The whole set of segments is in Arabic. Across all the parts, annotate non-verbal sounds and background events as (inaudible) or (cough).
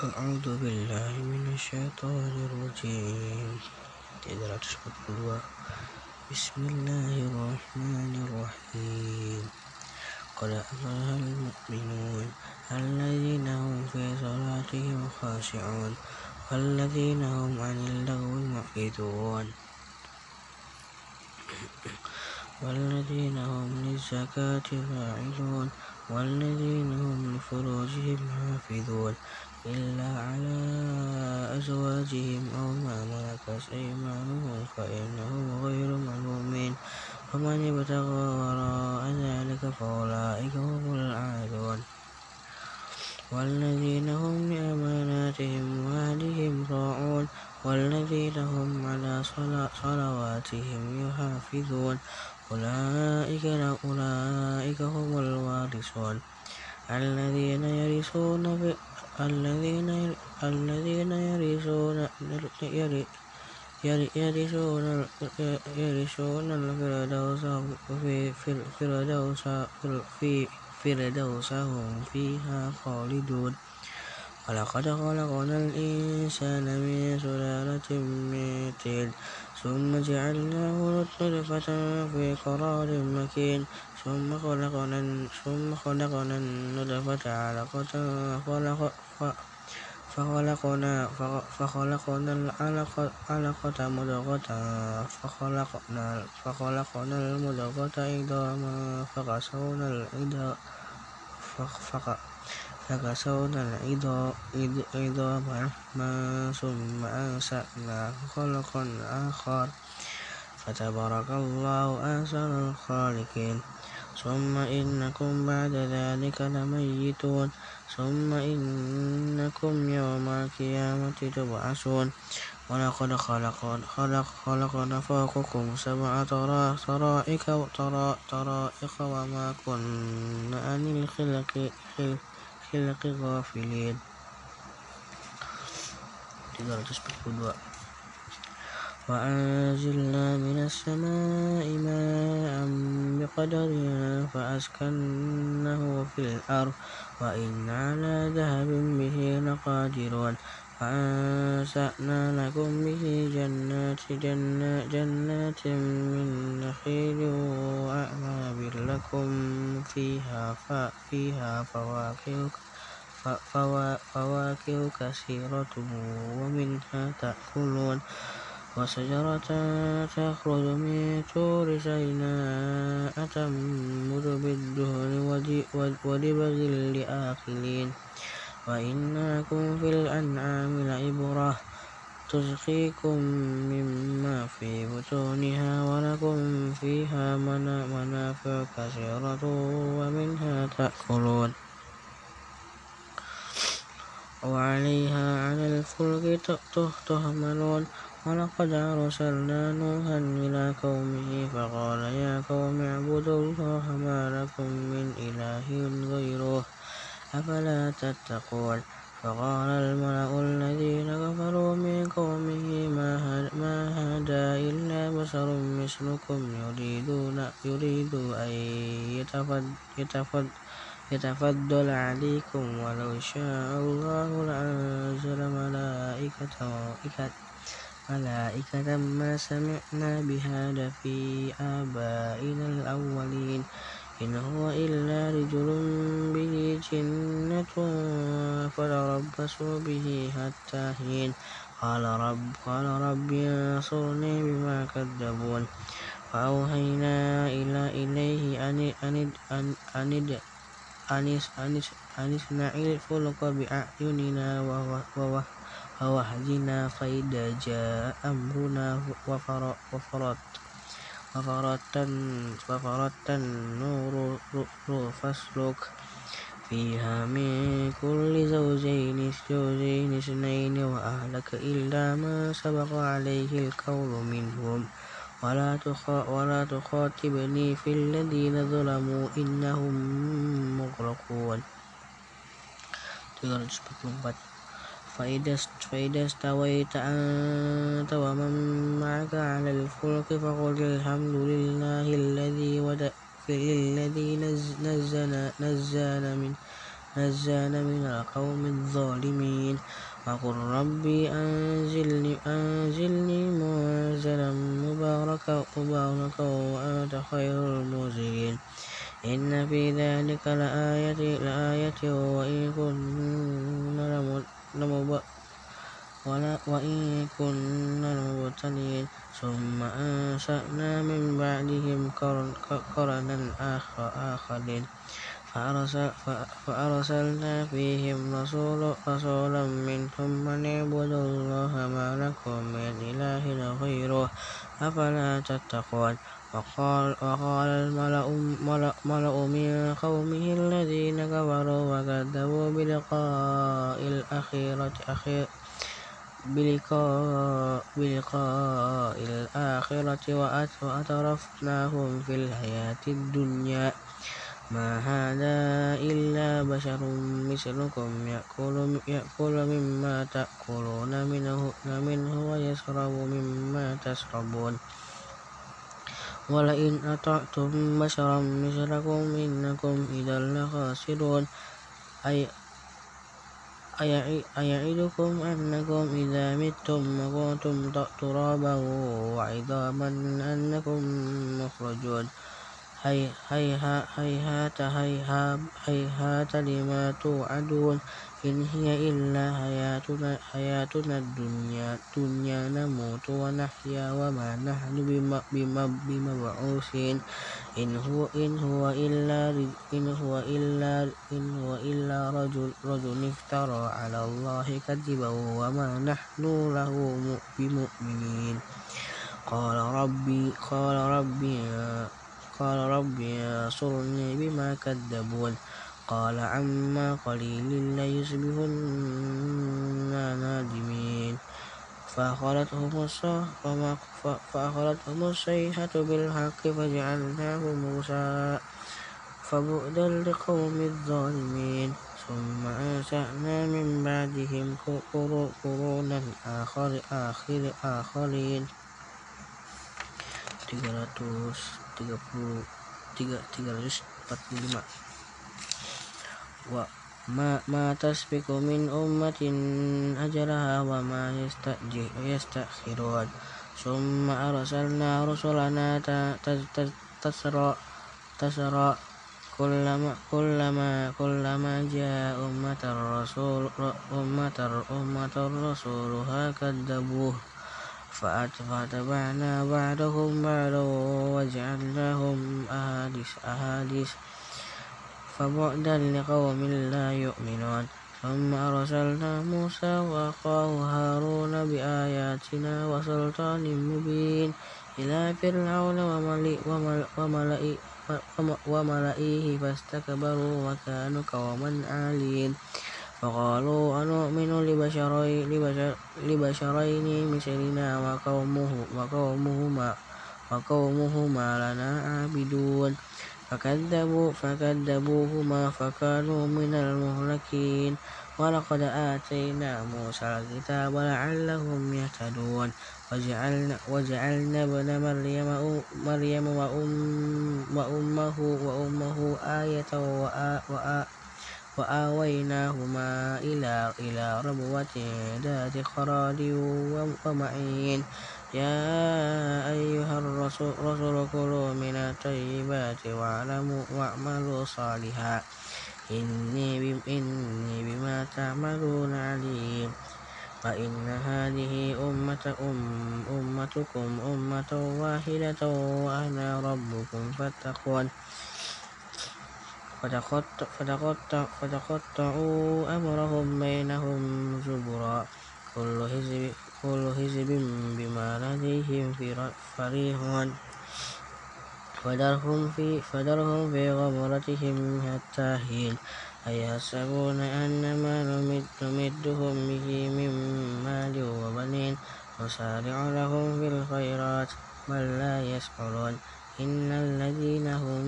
أعوذ بالله من الشيطان الرجيم. بسم الله الرحمن الرحيم. قد أفلح المؤمنون الذين هم في صلاتهم خاشعون والذين هم عن اللغو معرضون. والذين هم للزكاة فاعلون والذين هم لفروجهم حافظون. إلا على أزواجهم أو ما ملكت أيمانهم فإنهم غير ملومين. ومن ابتغى وراء ذلك فأولئك هم العادون. والذين هم لأماناتهم وعهدهم راعون. والذين هم على صلواتهم يحافظون. أولئك أولئك هم الوارثون. الذين يرثون الذين الذين يرثون يرثون يرثون الفردوس في فردوس هم فيها خالدون. ولقد خلقنا الإنسان من سلالة من طين ثم جعلناه نطفة في قرار مكين. ثم خلقنا ثم خلقنا النطفة علقة فخلقنا فخلقنا العلقة مضغة فخلقنا فخلقنا المضغة عظاما فكسونا العظام فكسونا العظام لحما ثم أنشأناه خلقا آخر. فتبارك الله أحسن الخالقين. ثم إنكم بعد ذلك لميتون. ثم إنكم يوم القيامة تبعثون. ولقد خلق خلق خلقنا فوقكم سبع طرائق طرائق وما كنا عن الخلق خلق غافلين. وأنزلنا من السماء ماء بقدر فأسكنه في الأرض وإن على ذهب به لقادرون فأنشأنا لكم به جنات جنات, جنات من نخيل وأعناب لكم فيها فيها فواكه فواكه كثيرة ومنها تأكلون وشجرة تخرج من طور سيناء تنبت بالدهن ودبغ لآكلين. وإن لكم في الأنعام لعبرة. تسقيكم مما في بطونها ولكم فيها منافع كثيرة ومنها تأكلون. وعليها على الفلك تهملون. ولقد أرسلنا نوحا إلى قومه فقال يا قوم اعبدوا الله ما لكم من إله غيره أفلا تتقون فقال الملأ الذين كفروا من قومه ما هذا إلا بشر مثلكم يريد أن يتفضل عليكم ولو شاء الله لأنزل ملائكة ملائكة ما سمعنا بهذا في آبائنا الأولين. إن هو إلا رجل به جنة فتربصوا به حتى حين. قال رب قال رب انصرني بما كذبون. فأوهينا إلى إليه أن أن أن أن أن أن اصنع الفلك بأعيننا ووحينا فإذا جاء أمرنا وفرت النور فاسلك فيها من كل زوجين زوجين اثنين وأهلك إلا ما سبق عليه القول منهم. ولا تخاطبني في الذين ظلموا إنهم مغرقون. فإذا استويت أنت ومن معك على الفلك فقل الحمد لله الذي الذي نزل من نجانا من القوم الظالمين. وقل ربي أنزلني, أنزلني منزلا مباركا مباركا وأنت خير المنزلين. إن في ذلك لآية, لآية وإن كنا وإن كنا مبتلين ثم أنشأنا من بعدهم قرنا آخرين. فأرسلنا فيهم رسول رسولا منهم من اعبدوا الله ما لكم من إله غيره أفلا تتقون؟ وقال, وقال الملأ ملأ من قومه الذين كفروا وكذبوا بلقاء الأخيرة أخير بلقاء, بلقاء الآخرة وأترفناهم في الحياة الدنيا. ما هذا إلا بشر مثلكم يأكل, يأكل مما تأكلون منه, منه ويشرب مما تشربون. ولئن أطعتم بشرا مثلكم إنكم إذا لخاسرون. أي أيعدكم أنكم إذا متم وكنتم ترابا وعظاما أنكم مخرجون. هيهات هيهات لما توعدون. إن هي إلا حياتنا, حياتنا الدنيا دنيا نموت ونحيا وما نحن بمبعوثين. إن هو إن هو إلا إن هو إلا إن هو إلا رجل رجل افترى على الله كذبا وما نحن له بمؤمنين. قال ربي قال ربي قال رب انصرني بما كذبون. قال عما قليل ليصبحن نادمين فأخذتهم الصيحة فأخذتهم الصيحة بالحق فجعلناهم موسى فبؤدا لقوم الظالمين. ثم أنشأنا من بعدهم قرونا آخر آخر آخرين. 300 30 345 وما ما تسبق من أمة أجلها وما يستأخرون. ثم أرسلنا رسلنا تسرى تسرى كلما كلما كلما جاء أمة الرسول أمة أمة رسولها كذبوه فأتبعنا بعدهم بعدا وجعلناهم أهاديث أهاديث فبعدا لقوم لا يؤمنون. ثم أرسلنا موسى وأخاه هارون بآياتنا وسلطان مبين إلى فرعون وملئه فاستكبروا وكانوا قوما عالين. فقالوا أنؤمن لبشرين, مثلنا وقومه وقومهما وقومهما لنا عابدون. فكذبوا فكذبوهما فكانوا من المهلكين. ولقد آتينا موسى الكتاب لعلهم يهتدون. وجعلنا, وجعلنا ابن مريم مريم وأمه وأمه آية وآ وآويناهما إلى إلى ربوة ذات قرار ومعين. يا أيها الرسول كلوا من الطيبات واعلموا واعملوا صالحا. إني إني بما تعملون عليم. فإن هذه أمة أم أمتكم أمة واحدة وأنا ربكم فاتقون. فتقطعوا أمرهم بينهم زبرا. كل حزب كل حزب بما لديهم فرحون فذرهم في فذرهم في غمرتهم حتى حين أيحسبون أن ما نمدهم به من مال وبنين. نسارع لهم في الخيرات بل لا يشعرون إن الذين هم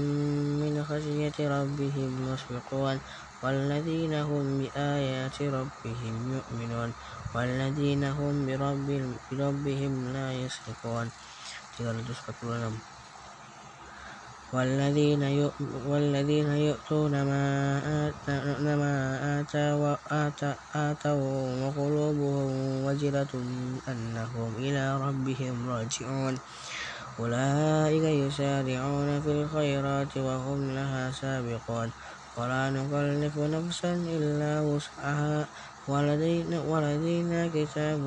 من خشية ربهم مشفقون. والذين هم بآيات ربهم يؤمنون والذين هم برب بربهم لا يشركون. 346 والذين والذين يؤتون ما آتوا وقلوبهم وجلة أنهم إلى ربهم راجعون. أولئك يسارعون في الخيرات وهم لها سابقون. ولا نكلف نفسا إلا وسعها. ولدينا, ولدينا كتاب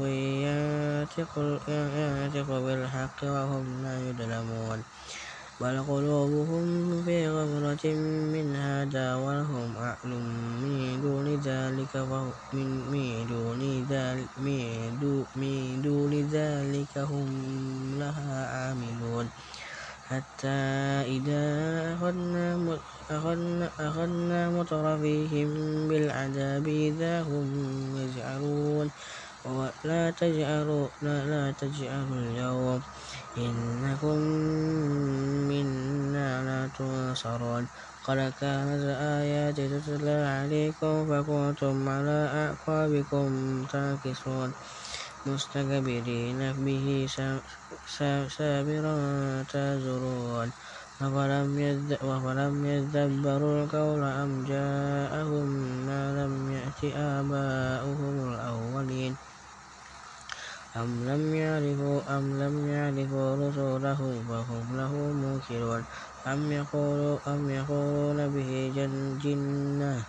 ينطق بالحق وهم لا يظلمون. بل قلوبهم في غمرة من هذا ولهم أعل من دون ذلك من دون ذلك من دون ذلك هم لها عاملون. حتى إذا أخذنا أخذنا, أخذنا مترفيهم بالعذاب إذا هم يجعلون. ولا تجعلوا لا, لا تجعلوا اليوم إنكم منا لا تنصرون. قد كانت آيات تتلى عليكم فكنتم على أعقابكم تنكسون. مستكبرين به سابرا تزرون. أفلم يدبروا القول أم جاءهم ما لم يأت آباؤهم الأولين؟ أم لم يعرفوا أم لم يعرفوا رسوله فهم له منكرون أم يقولوا أم يقولون به جنة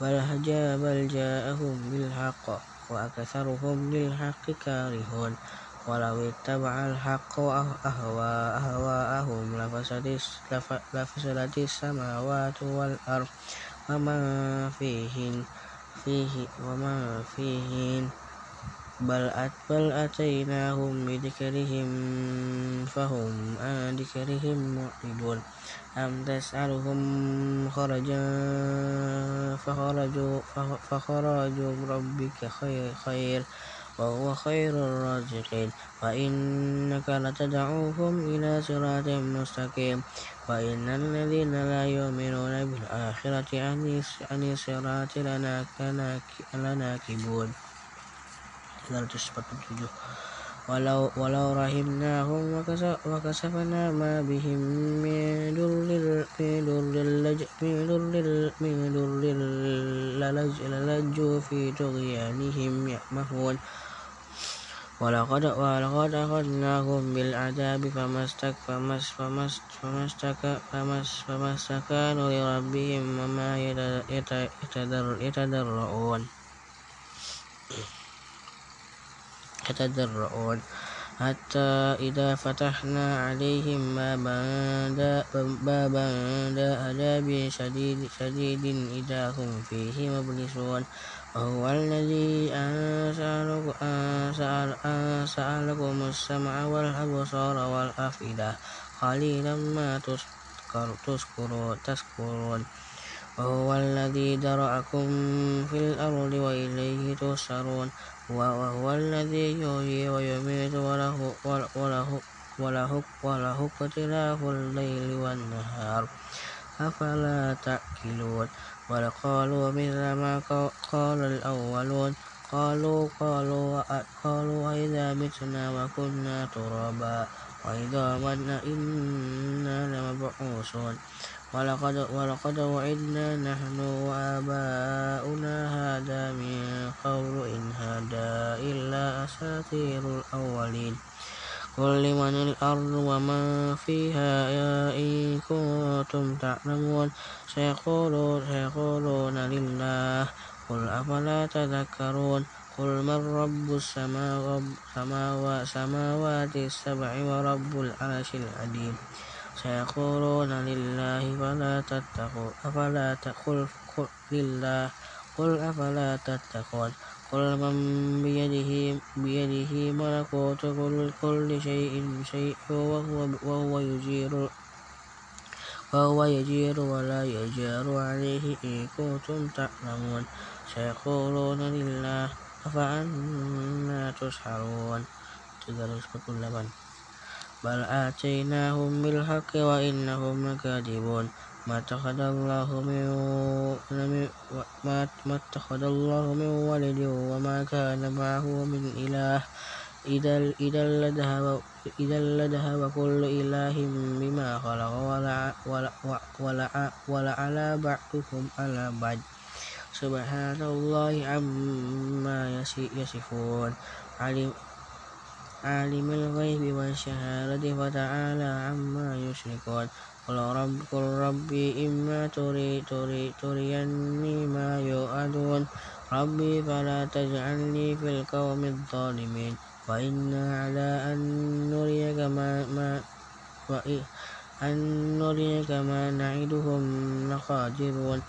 بل جاءهم بالحق. وأكثرهم للحق كارهون. ولو اتبع الحق أهواءهم لفسدت السماوات والأرض وما فيهن فيه وما فيهن. بل بل أتيناهم بذكرهم فهم عن ذكرهم معرضون. أم تسألهم خرجا فخرجوا فخراج ربك خير, خير وهو خير الرازقين. وإنك لتدعوهم إلى صراط مستقيم. وإن الذين لا يؤمنون بالآخرة عن الصراط لناكبون. ولو, ولو رحمناهم وكسفنا ما بهم من در للجوا في طغيانهم يعمهون ولقد ولقد أخذناهم بالعذاب فما فما فما فما استكانوا لربهم وما يتضرعون يتضرعون حتى إذا فتحنا عليهم بابا ذا عذاب شديد, شديد إذا هم فيه مبلسون. وهو الذي أنشأ لكم السمع والأبصار والأفئدة. قليلا ما تذكرون. وهو الذي ذرأكم في الأرض وإليه تحشرون. وهو الذي يحيي ويميت وله, وله, وله, وله اختلاف الليل والنهار. أفلا تأكلون؟ ولقالوا مثل ما قال الأولون؟ قالوا قالوا قالوا أئذا متنا وكنا ترابا وعظاما إنا لمبعوثون. ولقد, ولقد وعدنا نحن وآباؤنا أساطير الأولين. قل لمن الأرض ومن فيها إن كنتم تعلمون. سيقولون, سيقولون لله. قل أفلا تذكرون. قل من رب السماوات السبع ورب العرش العظيم. سيقولون لله فلا تتقون أفلا تقول لله. قل أفلا تتقون. قل من بيده بيده ملكوت كل شيء شيء وهو, وهو يجير وهو يجير ولا يجار عليه إن كنتم تعلمون. سيقولون لله أفأنا تسحرون؟ تدرس بكل لبن بل آتيناهم بالحق وإنهم لكاذبون. ما اتخذ الله من ما اتخذ الله من ولد وما كان معه من إله. إذا لذهب إذا لذهب كل إله بما خلق ولعلى بعضكم على بعض. سبحان الله عما يصفون. عالم الغيب والشهادة فتعالى عما يشركون. قل رب قل ربي إما تري تري تريني ما يوعدون. ربي فلا تجعلني في القوم الظالمين. وإنا على أن نريك ما, ما أن نريك ما نعدهم لقادرون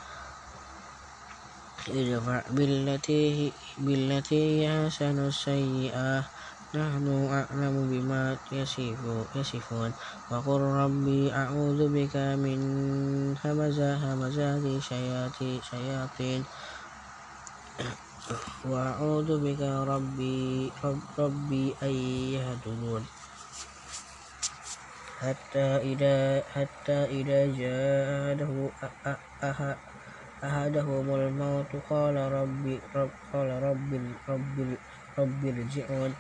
ادفع بالتي بالتي هي أحسن السيئة. نحن أعلم بما يصفون وقل ربي أعوذ بك من همزات الشياطين وأعوذ بك ربي رب ربي أن يهدون حتى إذا حتى إذا جاء أحده أحدهم الموت قال ربي رب قال ربي ربي ربي ارجعون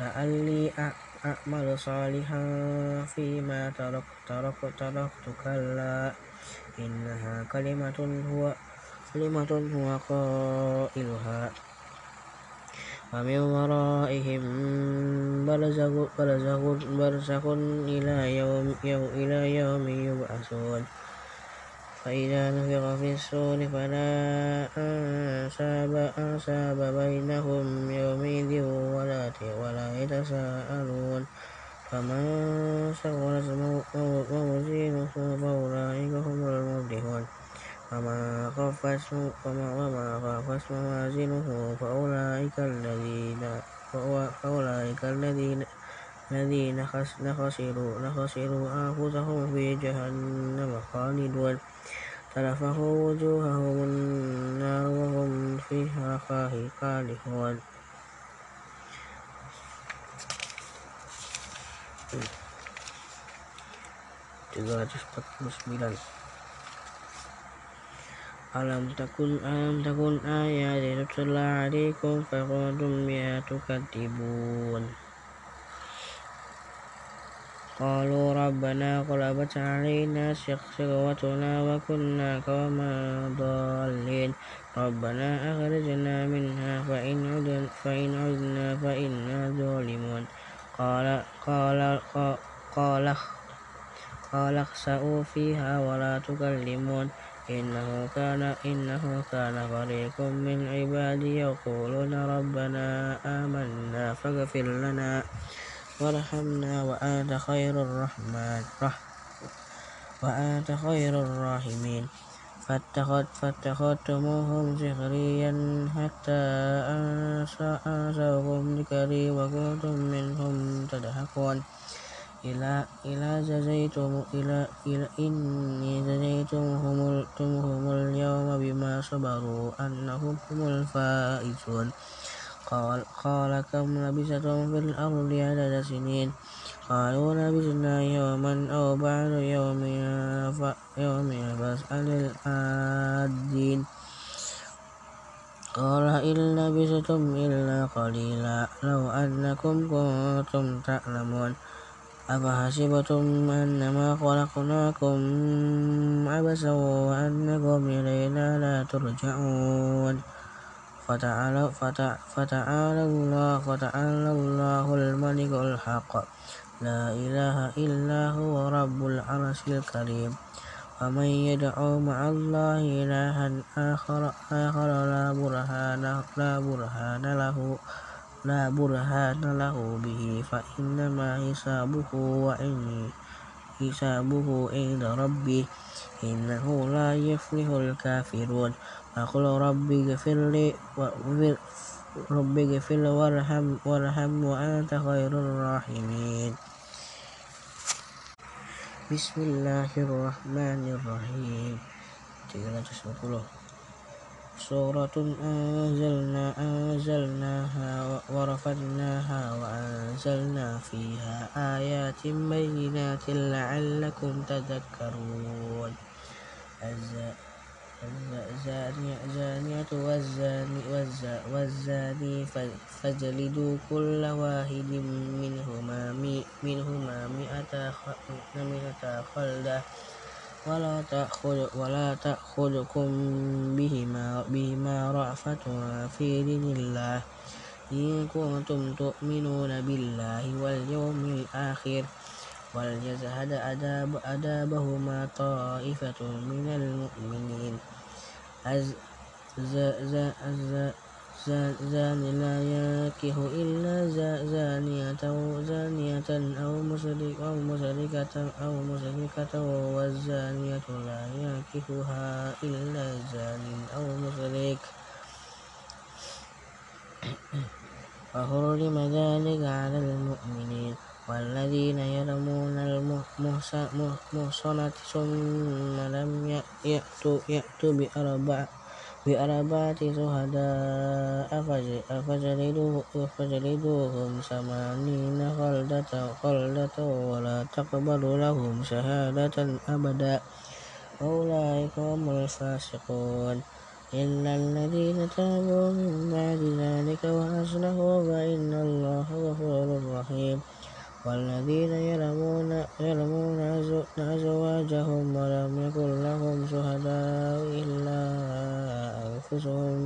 لعلي أعمل صالحا فيما تركت تركت تركت كلا إنها كلمة هو كلمة هو قائلها ومن ورائهم برزخ برزخ إلى يوم, يوم إلى يوم يبعثون فإذا نفخ في الصور فلا أنساب أنساب بينهم يومئذ ولا ولا يتساءلون. فمن ثقلت موازينه فأولئك هم المفلحون. وما خفت وما خفت موازينه فأولئك الذين فأولئك الذين الذين خسروا خسروا أنفسهم في جهنم خالدون تلفه وجوههم النار وهم فيها خالدون 349 Alam takun alam takun ayat tutla alaikum faqadum ya tukatibun قالوا ربنا غلبت علينا شقوتنا وكنا قوما ضالين. ربنا أخرجنا منها فإن عدنا فإن عدنا فإنا ظالمون. قال قال قال قال اخسأوا فيها ولا تكلمون. إنه كان إنه كان فريق من عبادي يقولون ربنا آمنا فاغفر لنا. وارحمنا وأنت خير الرحمن وأنت خير الراحمين. فاتخذ فاتخذتموهم سخريا حتى أنسوكم ذكري وكنتم منهم تضحكون. إلى إلى جزيتم إلى إلى إني جزيتمهم اليوم بما صبروا أنهم هم الفائزون. قال, قال كم لبثتم في الأرض عدد سنين؟ قالوا لبثنا يوما أو بعد يوم يوم فاسأل العادين قال إن لبثتم إلا قليلا لو أنكم كنتم تعلمون. أفحسبتم أنما خلقناكم عبثا وأنكم إلينا لا ترجعون. فتعالى, فتعالى الله فتعالى الله الملك الحق. لا إله إلا هو رب العرش الكريم. ومن يدعو مع الله إلها آخر, آخر لا برهان لا برهان له لا برهان له به فإنما حسابه وعند حسابه عند ربه إنه لا يفلح الكافرون. وقل رب اغفر لي رب اغفر وارحم وارحم وأنت خير الراحمين. بسم الله الرحمن الرحيم. 310 سورة أنزلنا أنزلناها ورفعناها وأنزلنا فيها آيات بينات لعلكم تذكرون. الزانية والزاني, والزاني فاجلدوا كل واحد منهما منهما مئة خلدة ولا تأخذ ولا تأخذكم بهما بهما رأفة في دين الله إن كنتم تؤمنون بالله واليوم الآخر وليشهد أداب أدابهما طائفة من المؤمنين. زان لا ينكح إلا زانية زانية أو مشرك أو مشركة أو مشركة والزانية لا ينكحها إلا زان أو مشرك. وحرم ذلك على المؤمنين. والذين يرمون المحصنات ثم لم يأتوا, يأتوا بأربع بأربعة شهداء فجلدوهم ثمانين خلدة خلدة ولا تقبل لهم شهادة أبدا. أولئك هم الفاسقون. إلا الذين تابوا من بعد ذلك وأصلحوا فإن الله غفور رحيم. والذين يرمون أزواجهم ولم يكن لهم شهداء إلا أنفسهم.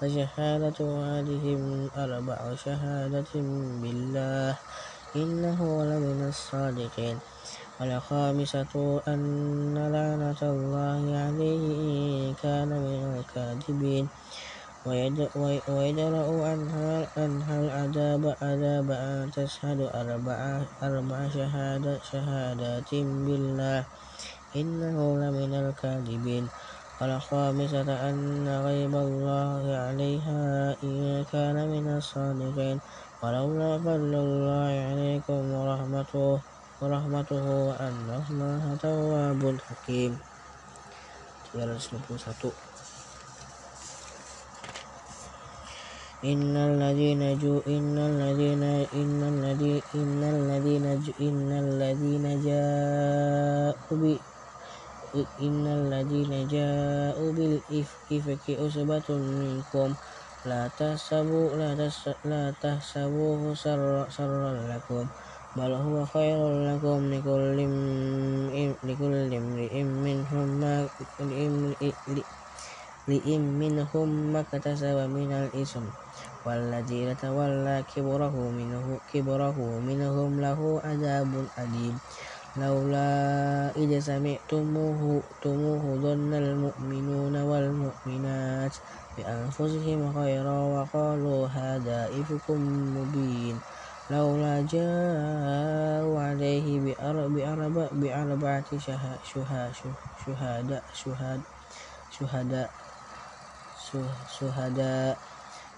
فشهادة أحدهم أربع شهادة بالله. إنه لمن الصادقين. والخامسة أن لعنة الله عليه إن كان من الكاذبين. ويدرأ عنها العذاب عذاب أن تشهد أربع, شهادات بالله. إنه لمن الكاذبين. والخامسة أن غيب الله عليها إن كان من الصادقين. ولولا فضل الله عليكم ورحمته ورحمته وأن الله تواب حكيم. 391 إن الذين جو إن الذين إن الذين إن الذين إن الذين جاءوا ب إن الذين جاءوا بالإفك عصبة منكم لا تحسبوا لا لا تحسبوه سرا لكم بل هو خير لكم لكل لكل امرئ منهم ما لئن منهم ما اكتسب من الإثم والذي تولى كبره منه كبره منهم له عذاب أليم. لولا إذ سمعتموه تموه ظن المؤمنون والمؤمنات بأنفسهم خيرا وقالوا هذا إفك مبين. لولا جاءوا عليه بأربعة شهداء شهداء شهداء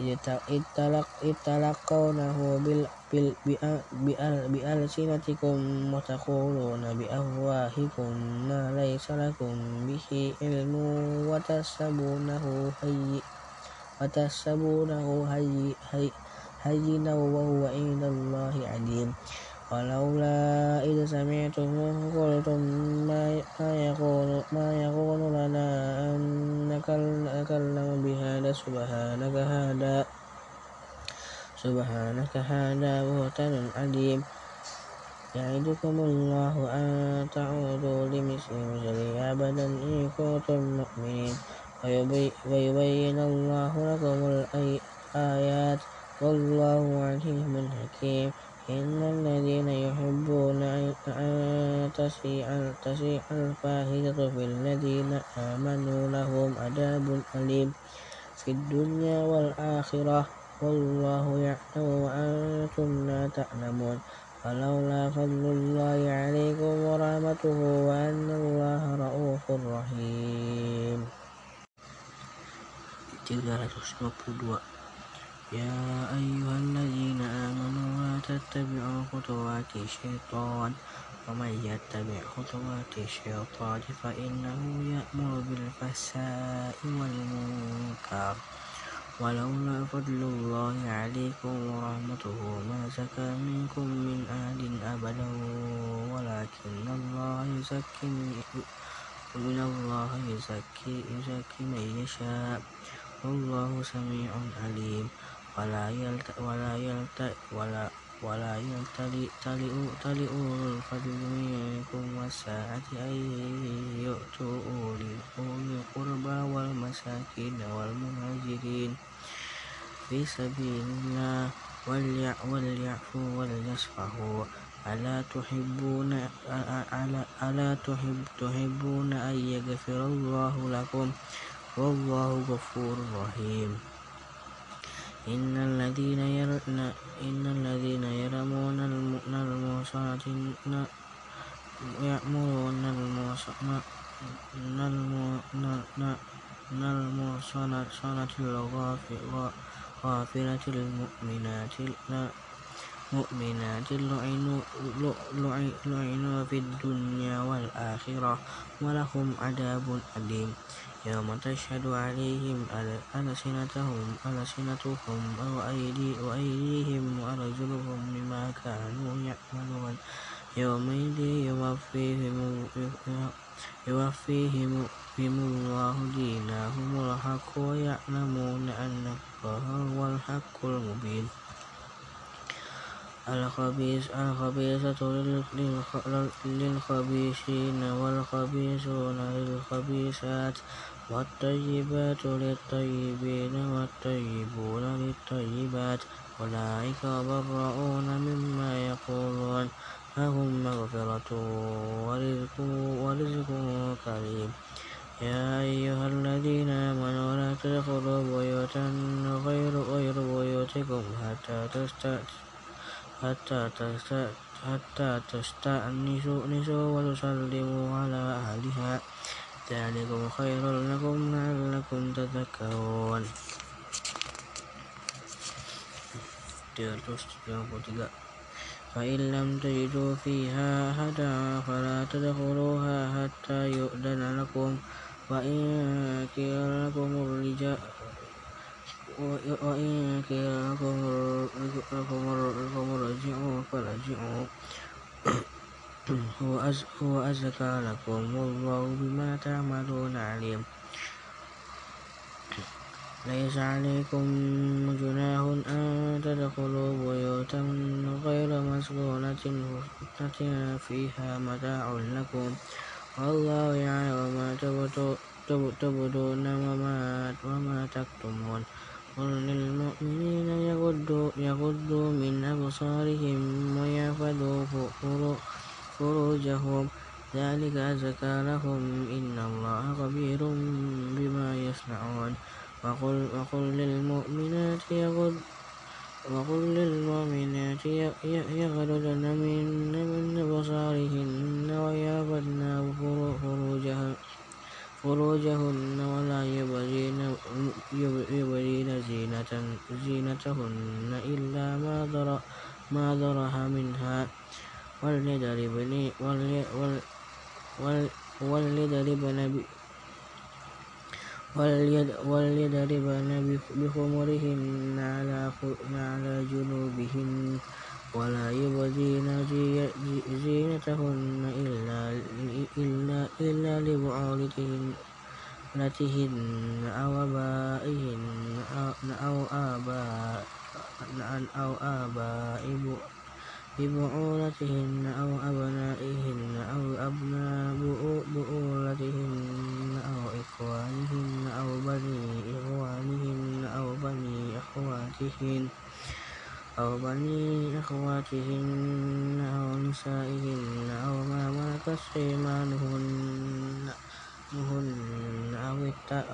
إذ تلقونه بألسنتكم وتقولون بأفواهكم ما ليس لكم به علم وتحسبونه هينا وهو عند الله عليم ولولا إذ سمعتموه قلتم ما يكون ما يكون لنا أن نتكلم بهذا سبحانك هذا سبحانك هذا بهتان عظيم يعدكم الله أن تعودوا لمثل مثله أبدا إن كنتم مؤمنين. ويبين الله لكم الآيات والله عليم حكيم. إن الذين يحبون أن تشيع الفاحشة في الذين آمنوا لهم عذاب أليم في الدنيا والآخرة والله يعلم وأنتم لا تعلمون ولولا فضل الله عليكم ورحمته وأن الله رؤوف رحيم. 392 يا أيها الذين آمنوا لا تتبعوا خطوات الشيطان. ومن يتبع خطوات الشيطان فإنه يأمر بالفحشاء والمنكر. ولولا فضل الله عليكم ورحمته ما زكى منكم من أحد أبدا. ولكن الله يزكي من الله يزكي يزكي من يشاء. والله سميع عليم. ولا يلت ولا يلت ولا ولا يمتلئ أولو الفضل منكم والساعة أن يؤتوا أولي القربى والمساكين والمهاجرين في سبيل الله وليعفوا وليصفحوا. ألا تحبون ألا تحب تحبون أن يغفر الله لكم؟ والله غفور رحيم. إن الذين يرمون إن الذين يرمون المحصنات يأمرون المحصنات الغافلة المؤمنات مؤمنات لعنوا في الدنيا والآخرة ولهم عذاب أليم. يوم تشهد عليهم ألسنتهم ألسنتهم وأيديهم وأرجلهم بما كانوا يعملون. يومئذ يوفيهم يوفيهم الله دينهم الحق ويعلمون أن الله هو الحق المبين. الخبيثة للخبيثين والخبيثون للخبيثات والطيبات للطيبين والطيبون للطيبات أولئك مبرؤون مما يقولون لهم مغفرة ورزق كريم يا أيها الذين آمنوا لا تدخلوا بيوتا غير غير بيوتكم حتى حتى حتى تستأنسوا وتسلموا على أهلها ذلكم خير لكم لعلكم تذكرون. فإن لم تجدوا فيها أحدا فلا تدخلوها حتى يؤذن لكم وإن قيل لكم الرجال وإن قيل لكم ارجعوا فارجعوا. هو أزكى لكم والله بما تعملون عليم. ليس عليكم جناح أن تدخلوا بيوتا غير مسكونة فيها متاع لكم. والله يعلم ما تبدون وما تكتمون. قل للمؤمنين يغضوا من أبصارهم ويحفظوا فروجهم. ذلك أزكى لهم. إن الله خبير بما يصنعون. وقل, وقل للمؤمنات يغض وقل للمؤمنات يغضن من أبصارهن ويحفظن فروجهن فروجهن ولا يبغين زينة زينتهن إلا ما ظهر ما ظهر منها. وليضربن وليضربن بخمرهن على جنوبهن ولا يبدين زينتهن إلا لبعولتهن أو آبائهن أو آباء أو آباء ببعولتهن أو أبنائهن أو أبناء بؤولتهن أو إخوانهن أو بني إخوانهن أو بني أخواتهن أو بني أخواتهن أو نسائهن أو ما ملكت أيمانهن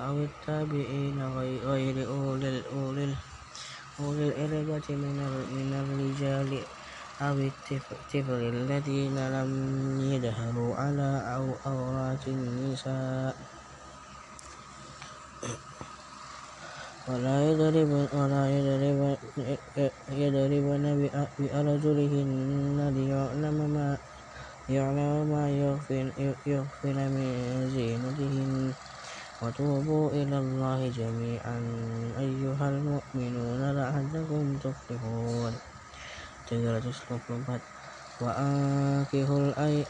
أو التابعين غير أولي الإربة من الرجال أو الطفل الذين لم يظهروا على عورات النساء. ولا يضربن ولا يضربن يضربن بأرجلهن ليعلم ما ليعلم ما يخفين, يخفين من زينتهن. وتوبوا إلى الله جميعا أيها المؤمنون لعلكم تفلحون. تقرأ تسلك وآنكحوا الآية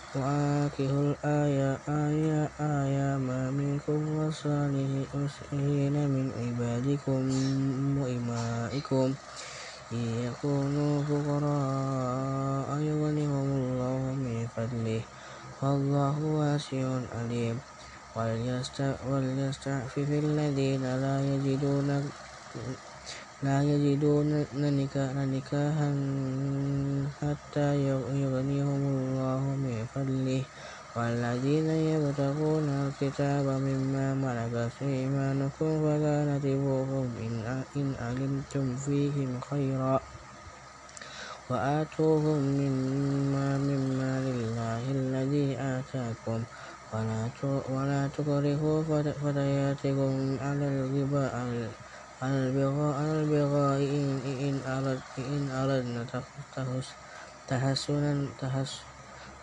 آية آية ما منكم والصالحين من عبادكم وإمائكم إن يكونوا فقراء يغنهم الله من فضله والله واسع عليم وليستعفف الذين لا يجدون لا يجدون نكاحا حتى يغنيهم الله من فضله. والذين يبتغون الكتاب مما ملكت أيمانكم فكاتبوهم إن علمتم فيهم خيرا وآتوهم مما مما لله الذي آتاكم. ولا تكرهوا فتياتكم على الغباء على البغاء إن أردنا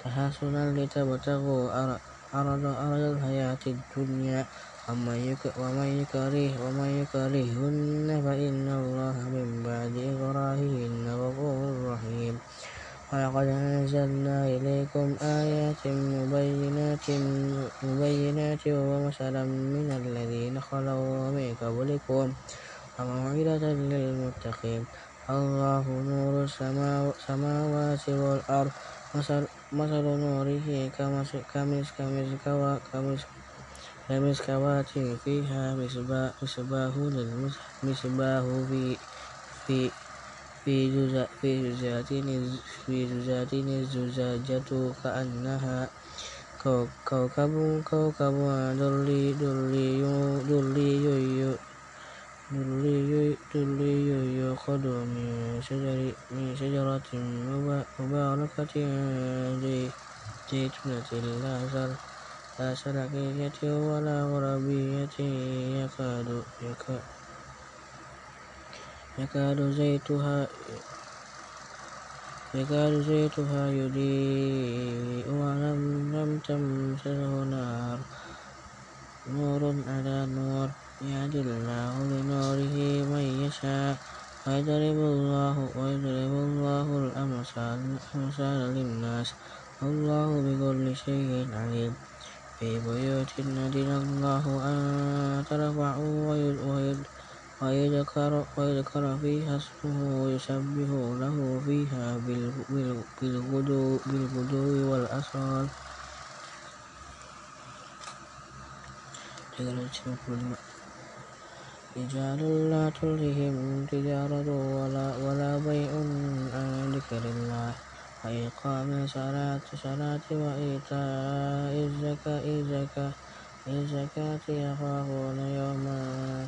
تحسنا لتبتغوا عرض الحياة الدنيا. ومن يكرهن فإن الله من بعد إكراههن غفور رحيم. ولقد أنزلنا إليكم آيات مبينات مبينات ومثلا من الذين خلوا من قبلكم. وموعظة للمتقين. الله نور السماوات والأرض. مثل نوره كمسكوات فيها مصباح مصباح في في زجاجة الزجاجة كأنها كوكب كوكب دري يؤخذ من شجرة مباركة زيتونة لا شرقية ولا غربية يكاد زيتها يكاد زيتها يضيء ولم لم نار نور على نور. يهدي الله لنوره من يشاء ويضرب الله ويضرب الله الأمثال للناس. والله بكل شيء عليم. في بيوت أذن الله أن ترفع ويذكر فيها اسمه ويسبح له فيها بالغدو والأصال رجال لا تلههم تجارة ولا, ولا بيع عن ذكر الله. وإقام الصلاة صلاة وإيتاء الزكاة الزكاة الزكاة يخافون يوما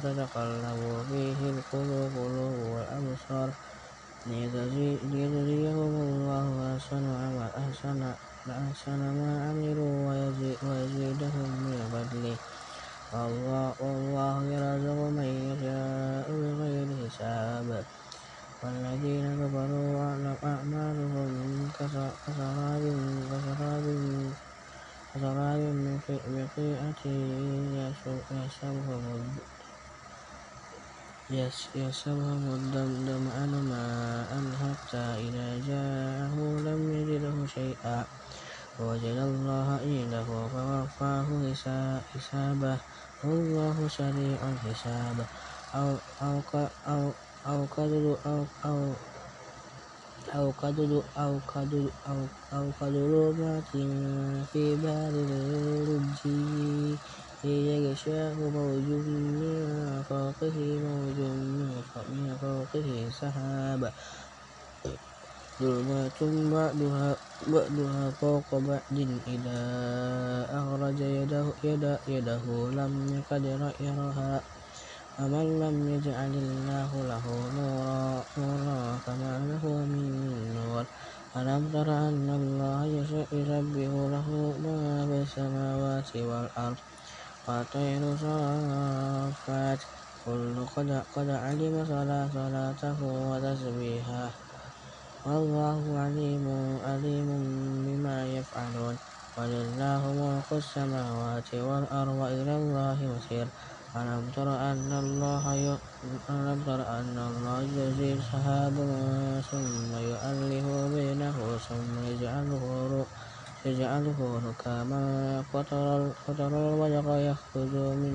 تتقلب فيه القلوب والأبصار. ليجزيهم الله أحسن أحسن ما عملوا ويزيدهم من فضله. والله يرزق من يشاء بغير حساب. والذين كفروا أعمالهم كسراب كسراب بقيعة يحسبهم الظمآن ماء حتى إذا جاءه لم يجده شيئا. ووجد الله عنده فوفاه حسابه. والله سريع الحساب. أو أو أو أو كذب أو أو أو كذب أو كذب أو أو كظلمات في بحر اللجي يغشاه موج من فوقه موج من فوقه سحاب. ظلمات بعدها بعدها فوق بعد إذا أخرج يده, يده, يده لم يكد يرها ومن لم يجعل الله له نورا نورا فما له من نور ألم تر أن الله يسبح له ما في السماوات والأرض والطير صافات قل قد, قد علم صلاته وتسبيحه والله عليم عليم بما يفعلون. ولله ملك السماوات والأرض وإلى الله مصير ألم تر أن الله ألم تر أن الله يزيد سحابا ثم يؤلف بينه ثم يجعله يجعله ركاما. فترى الودق يخرج من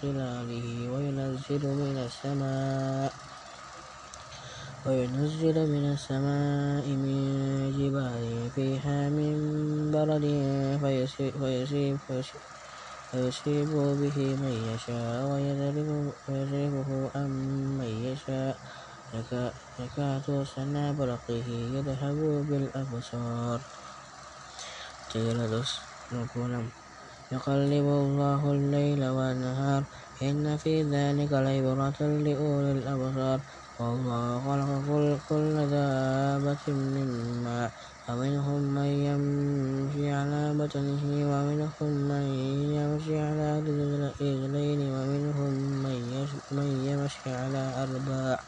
خلاله وينزل من السماء. وينزل من السماء من جبال فيها من برد فيصيب به من يشاء ويذرفه عن من يشاء. يكاد سنا برقه يذهب بالأبصار. يقلب الله الليل والنهار. إن في ذلك لعبرة لأولي الأبصار. والله خلق كل دابة من ماء فمنهم من يمشي على بطنه ومنهم من يمشي على رجلين ومنهم من يمشي على أربع.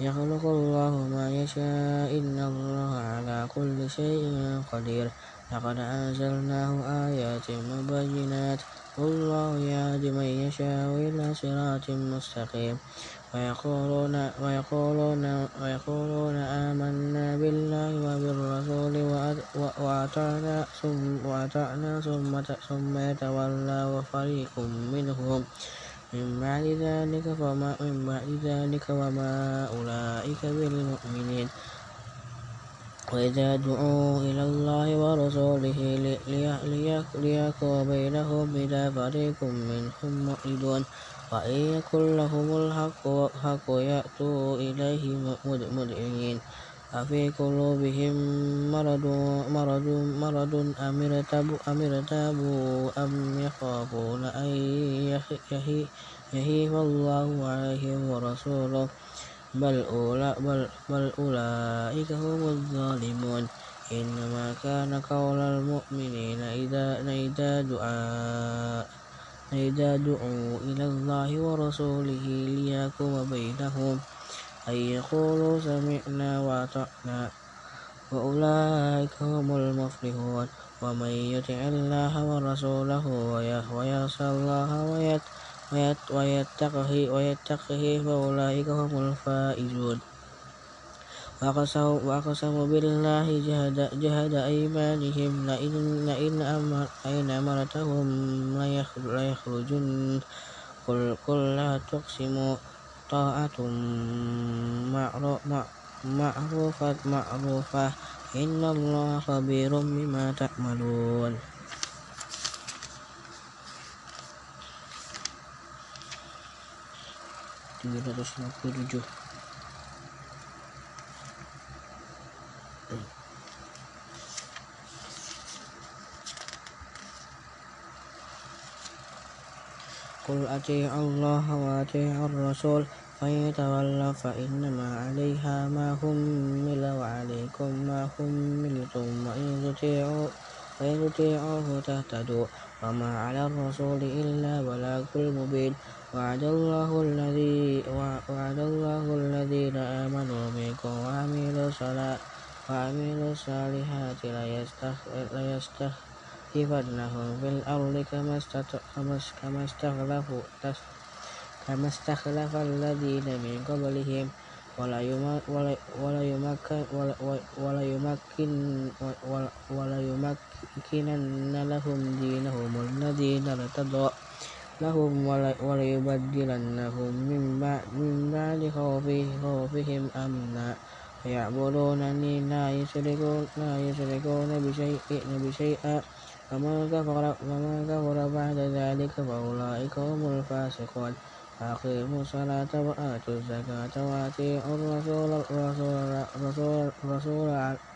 يخلق الله ما يشاء إن الله على كل شيء قدير. لقد أنزلناه آيات مبينات والله يهدي من يشاء إلى صراط مستقيم. ويقولون, ويقولون, ويقولون آمنا بالله وبالرسول وأطعنا وأطعنا ثم, ثم يتولى وفريق منهم. من بعد ذلك فما من بعد ذلك وما أولئك بالمؤمنين. وإذا دعوا إلى الله ورسوله ليحكم بينهم إذا فريق منهم معرضون. وإن يكن لهم الحق يأتوا إليه مدعين أفي قلوبهم مرض مرض مرض أم ارتابوا أم يخافون أن يهيف الله عليهم ورسوله بل, بل, بل أولئك هم الظالمون إنما كان قول المؤمنين إذا, إذا دعاء إذا دعوا إلى الله ورسوله ليحكم بينهم. أن يقولوا سمعنا وأطعنا. وأولئك هم المفلحون. ومن يطع الله ورسوله ويخشى الله ويتقه فأولئك هم الفائزون. وأقسموا بالله جهد, جهد أيمانهم لئن أمرتهم ليخرجن. قل, قل لا تقسموا. طاعة معروفة معروفة. إن الله خبير بما تعملون. tujuh قل أطيعوا الله وأطيعوا الرسول فإن تولوا فإنما عليها ما حمل وعليكم ما حملتم وإن تطيعوا وإن تطيعوه تهتدوا وما على الرسول إلا بلاغ المبين وعد الله الذي وعد الله الذين آمنوا منكم وعملوا الصالحات ليستخلفوا لنستخلفنهم في الأرض كما استخلفوا كما استخلف الذين من قبلهم. وليمكنن لهم دينهم الذي ارتضى لهم وليبدلنهم من بعد خوفهم أمنا. ويعبدونني لا يشركون بشيء فمن كفر, فمن كفر بعد ذلك فأولئك هم الفاسقون فأقيموا الصلاة وآتوا الزكاة وأطيعوا الرسول رسول رسول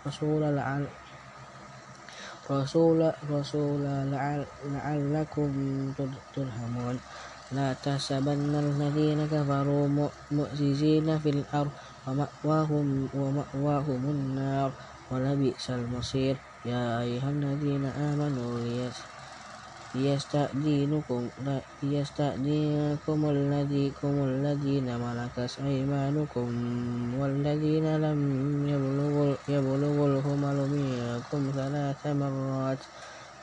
رسول رسول رسول لعلكم ترحمون لا تحسبن الذين كفروا مؤجزين في الأرض ومأواهم, ومأواهم النار ولبئس المصير يا أيها الذين آمنوا ليستأذنكم ليستأذنكم الذين ملكت أيمانكم والذين لم يبلغوا الحلم منكم ثلاث مرات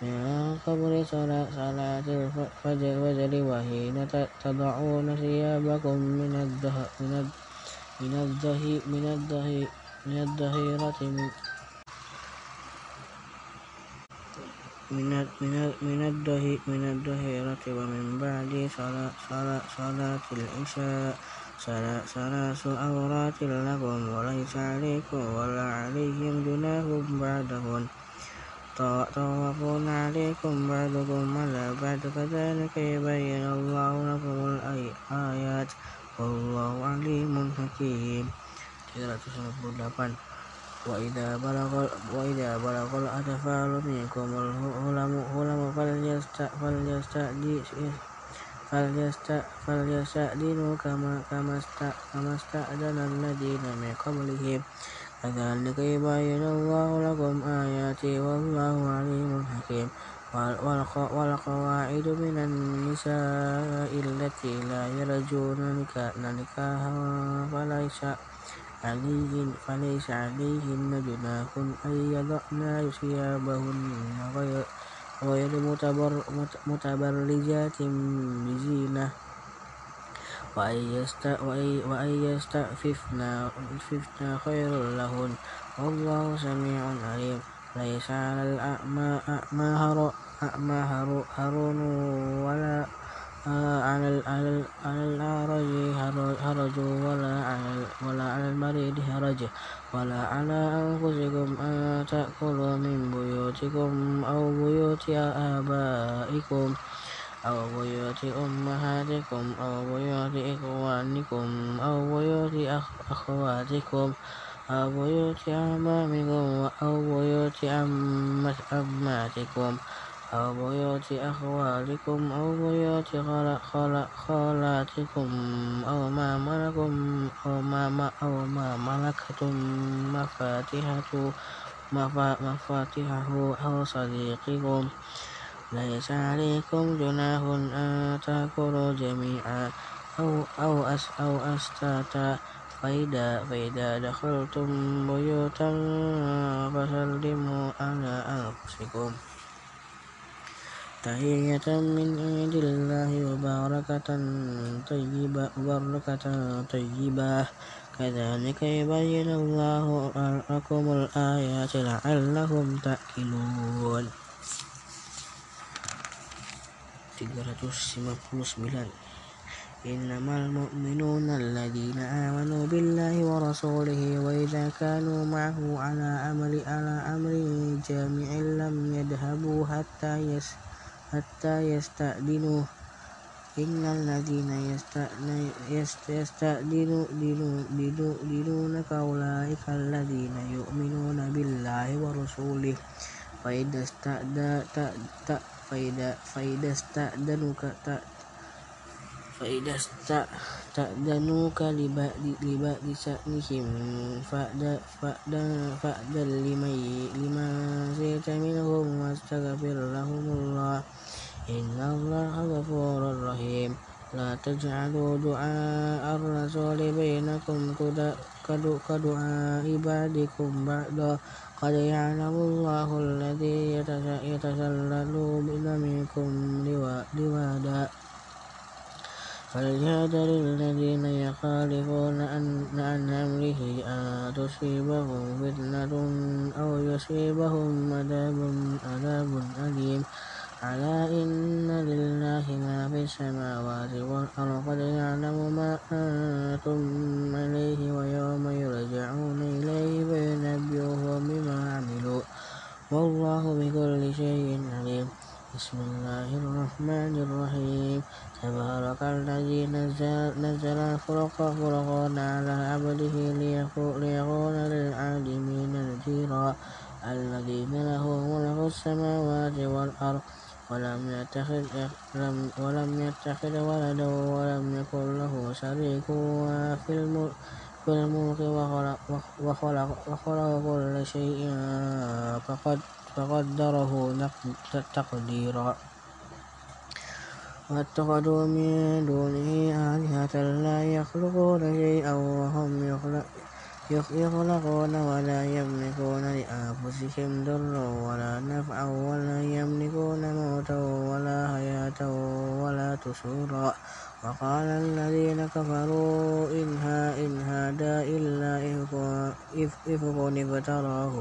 من قبل صلاة الفجر وحين تضعون ثيابكم من الظهيرة من الظهيرة ومن بعد صلاة العشاء ثلاث عورات لكم وليس عليكم ولا عليهم جناح بعدهن طوافون عليكم بعضكم على بعد كذلك يبين الله لكم الآيات والله عليم حكيم 398 وإذا بلغ وإذا بلغ الأطفال منكم الحلم فليستأذنوا كما استأذن الذين من قبلهم. كذلك يبين الله لكم آياته والله عليم حكيم. والقواعد من النساء التي لا يرجون نكاحا فليس عليهن فليس عليهن جناح أن يضعن ثيابهن غير متبرجات بزينة. وأن يستعففن خير لهن. والله سميع عليم. ليس على الأعمى هرون ولا على الأعرج هرج ولا على المريض هرج. ولا على أنفسكم أن تأكلوا من بيوتكم أو بيوت آبائكم أو بيوت أمهاتكم أو بيوت إخوانكم أو بيوت أخواتكم أو بيوت أعمامكم أو بيوت عماتكم أو بيوت أخوالكم أو بيوت خالاتكم أو ما ملكتم أو ما ملكتم. مفاتيحة مفاتيحه أو صديقكم. ليس عليكم جناح أن تأكلوا جميعا أو أو أس أو أشتاتا فإذا فإذا دخلتم بيوتا فسلموا على أنفسكم. تحية من عند الله وبركة طيبة وبركة طيبة. كذلك يبين الله لكم الآيات لعلكم تأكلون. 359 إنما المؤمنون الذين آمنوا بالله ورسوله وإذا كانوا معه على أمر على أمر جامع لم يذهبوا حتى يسألوا حتى يستأذنوه إن الذين يستأذنونك أولئك الذين يؤمنون بالله ورسوله. فإذا استأذنوك فإذا استأذنوك لبعض شأنهم فأذن لمن شئت منهم واستغفر لهم الله. إن الله غفور رحيم. لا تجعلوا دعاء الرسول بينكم كدعاء بعضكم بعضا قد يعلم الله الذي يتسللون منكم لوادا. فليحذر الذين يخالفون عن أمره أن تصيبهم فتنة أو يصيبهم عذاب أليم. ألا إن لله ما في السماوات والأرض قد يعلم ما أنتم عليه ويوم يرجعون إليه فينبئهم بما عملوا. والله بكل شيء عليم. بسم الله الرحمن الرحيم. تبارك الذي نزل الفرقان على عبده ليكون للعالمين نذيرا. الذي له ملك السماوات والأرض ولم يتخذ ولم يتخذ ولدا ولم يكن له شريك في الملك وخلق كل شيء فقدره تقديرا. واتخذوا من دونه آلهة لا يخلقون شيئا وهم يخلقون ولا يملكون لأنفسهم ضرا ولا نفعا ولا يملكون موتا ولا حياة ولا تسورا. وقال الذين كفروا إن هذا إلا إفق افتراه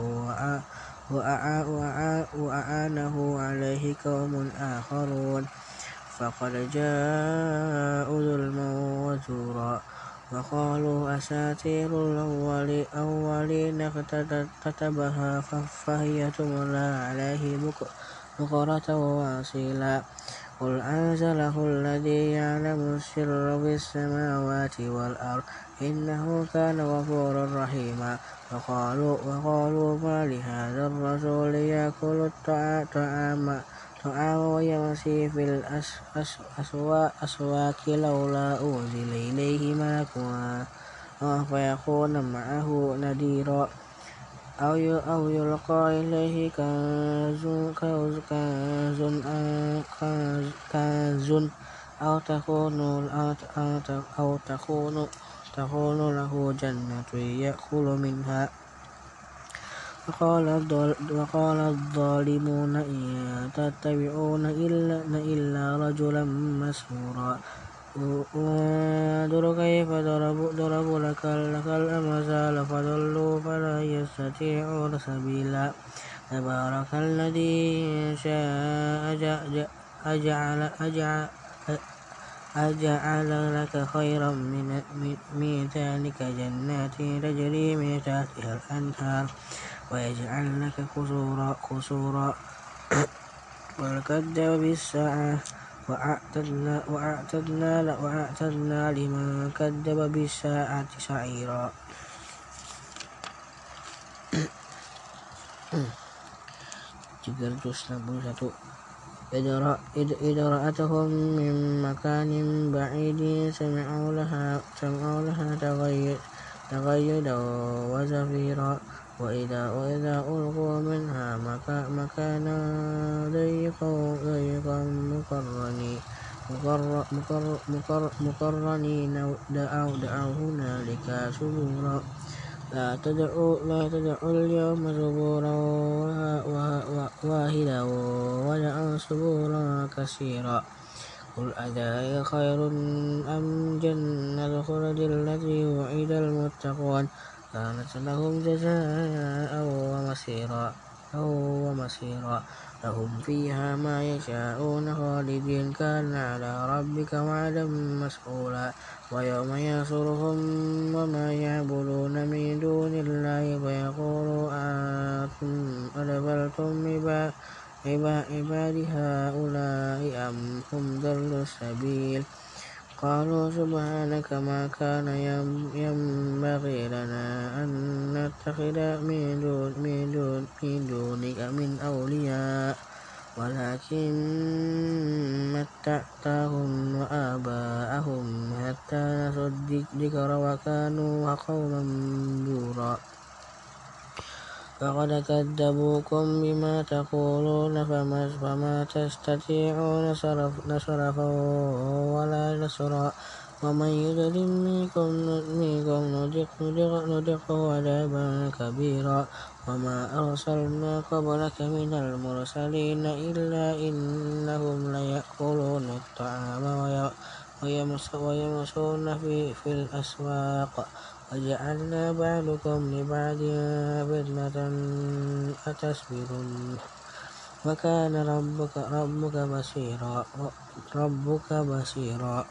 وأعانه عليه قوم آخرون. فقد جاءوا ظلما وزورا وقالوا أساطير الأولين كتبها فهي تملى عليه بكرة وأصيلا قل أنزله الذي يعلم السر في السماوات والأرض إنه كان غفورا رحيما وقالوا, وقالوا ما لهذا الرسول يأكل الطعام طعام ويمشي في الأسواق لولا أنزل إليه ملك فيكون معه نذيرا أو يلقى إليه كنز كنز أو تكون أو تكون تكون له جنة يأكل منها وقال الظالمون إن تتبعون إلا رجلا مسحورا. انظر كيف ضربوا لك الأمثال فضلوا فلا يستطيعون سبيلا. تبارك الذي إن شاء أجعل, أجعل, أجعل لك خيرا من ذلك جنات تجري من تحتها الأنهار. ويجعل لك قصورا قصورا. (coughs) والكذب بالساعة وأعتدنا, وأعتدنا, وأعتدنا لمن كذب بالساعة سعيرا. (coughs) إذ رأتهم من مكان بعيد سمعوا لها, سمعوا لها تغيدا وزفيرا. وإذا, وإذا ألقوا منها مكانا ضيقا ضيقا مقرنين دعوا دعوا هنالك سبورا لا تدعوا لا تدعوا اليوم سبورا واحدا ودعوا سبورا كثيرا. قل أذلك خير أم جنة الخلد التي وعد المتقون؟ كانت لهم جزاء ومصيرا ومصيرا. لهم فيها ما يشاءون خالدين. كان على ربك وعدا مسئولا ويوم ينصرهم وما يعبدون من دون الله. فيقول أنتم أدبرتم عبادي هؤلاء أم هم ضلوا السبيل؟ قالوا سبحانك ما كان ينبغي لنا أن نتخذ من, دون من, دون من دونك من أولياء ولكن متعتهم وآباءهم حتى نسوا الذكر وكانوا قوما بورا فقد كذبوكم بما تقولون فما, فما تستطيعون صرفا ولا نصرا ومن يظلم منكم نذقه عذابا كبيرا وما أرسلنا قبلك من المرسلين إلا إنهم ليأكلون الطعام ويمشون في, في الأسواق وجعلنا بعضكم لبعض فتنة أتصبرون وكان ربك ربك بصيرا ربك بصيرا